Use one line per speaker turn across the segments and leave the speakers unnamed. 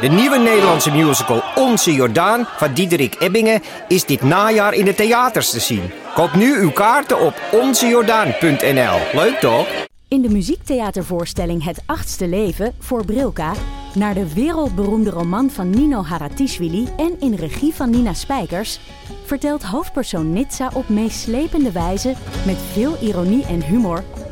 De nieuwe Nederlandse musical Onze Jordaan van Diederik Ebbingen is dit najaar in de theaters te zien. Koop nu uw kaarten op onzejordaan.nl. Leuk toch?
In de muziektheatervoorstelling Het Achtste Leven voor Brilka naar de wereldberoemde roman van Nino Haratischvili en in regie van Nina Spijkers vertelt hoofdpersoon Nitsa op meeslepende wijze met veel ironie en humor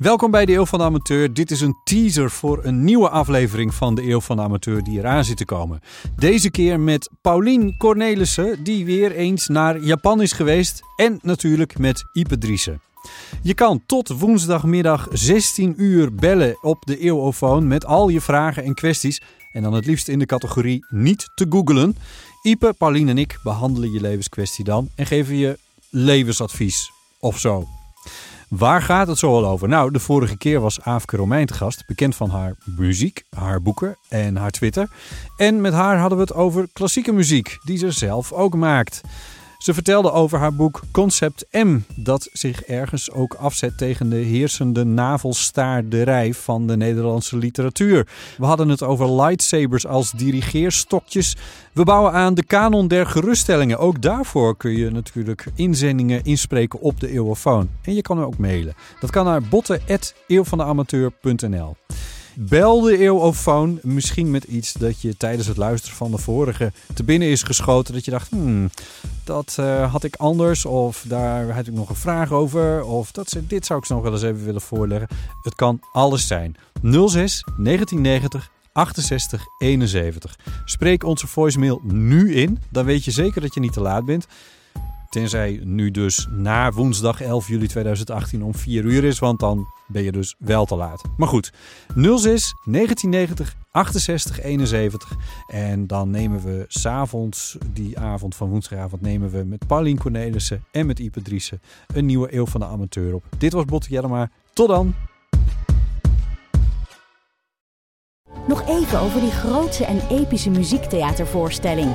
Welkom bij de Eeuw van de Amateur. Dit is een teaser voor een nieuwe aflevering van de Eeuw van de Amateur die eraan zit te komen. Deze keer met Paulien Cornelissen, die weer eens naar Japan is geweest. En natuurlijk met Ipe Driessen. Je kan tot woensdagmiddag 16 uur bellen op de Eeuwofoon met al je vragen en kwesties. En dan het liefst in de categorie niet te googelen. Ipe, Paulien en ik behandelen je levenskwestie dan en geven je levensadvies of zo. Waar gaat het zo al over? Nou, de vorige keer was Aafke Romein te gast, bekend van haar muziek, haar boeken en haar Twitter. En met haar hadden we het over klassieke muziek, die ze zelf ook maakt. Ze vertelde over haar boek Concept M, dat zich ergens ook afzet tegen de heersende navelstaarderij van de Nederlandse literatuur. We hadden het over lightsabers als dirigeerstokjes. We bouwen aan de kanon der geruststellingen. Ook daarvoor kun je natuurlijk inzendingen inspreken op de Eeuwofoon. En je kan ook mailen. Dat kan naar botten.eeuwvandeamateur.nl Bel de eeuwofoon misschien met iets dat je tijdens het luisteren van de vorige te binnen is geschoten. Dat je dacht, hmm, dat uh, had ik anders. Of daar had ik nog een vraag over. Of dat, dit zou ik nog wel eens even willen voorleggen. Het kan alles zijn. 06 1990 68 71. Spreek onze voicemail nu in. Dan weet je zeker dat je niet te laat bent. Tenzij nu dus na woensdag 11 juli 2018 om 4 uur is, want dan ben je dus wel te laat. Maar goed, 06 1990 68 71. En dan nemen we s'avonds, die avond van woensdagavond, nemen we met Paulien Cornelissen en met Ipe Driessen een nieuwe Eeuw van de Amateur op. Dit was Botte Jellema. Tot dan!
Nog even over die grootse en epische muziektheatervoorstelling.